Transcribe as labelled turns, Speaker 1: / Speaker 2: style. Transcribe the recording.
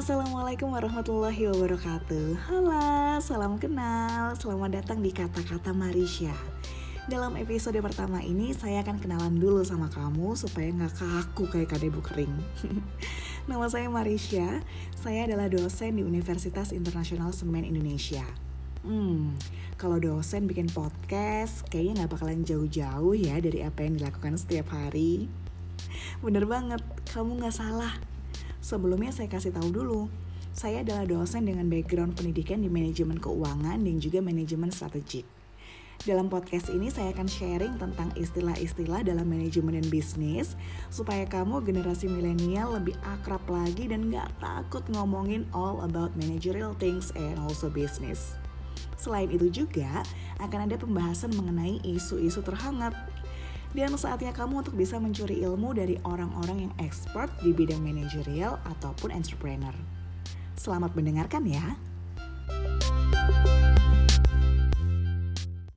Speaker 1: Assalamualaikum warahmatullahi wabarakatuh. Halo, salam kenal. Selamat datang di Kata-Kata Marisha. Dalam episode pertama ini Saya akan kenalan dulu sama kamu Supaya nggak kaku kayak kadebu kering. Nama saya Marisha. Saya adalah dosen di Universitas Internasional Semen Indonesia. Hmm, kalau dosen bikin podcast Kayaknya nggak bakalan jauh-jauh ya Dari apa yang dilakukan setiap hari. Bener banget, kamu nggak salah Sebelumnya saya kasih tahu dulu, saya adalah dosen dengan background pendidikan di manajemen keuangan dan juga manajemen strategik. Dalam podcast ini saya akan sharing tentang istilah-istilah dalam manajemen dan bisnis supaya kamu generasi milenial lebih akrab lagi dan gak takut ngomongin all about managerial things and also business. Selain itu juga akan ada pembahasan mengenai isu-isu terhangat dan saatnya kamu untuk bisa mencuri ilmu dari orang-orang yang expert di bidang manajerial ataupun entrepreneur. Selamat mendengarkan ya.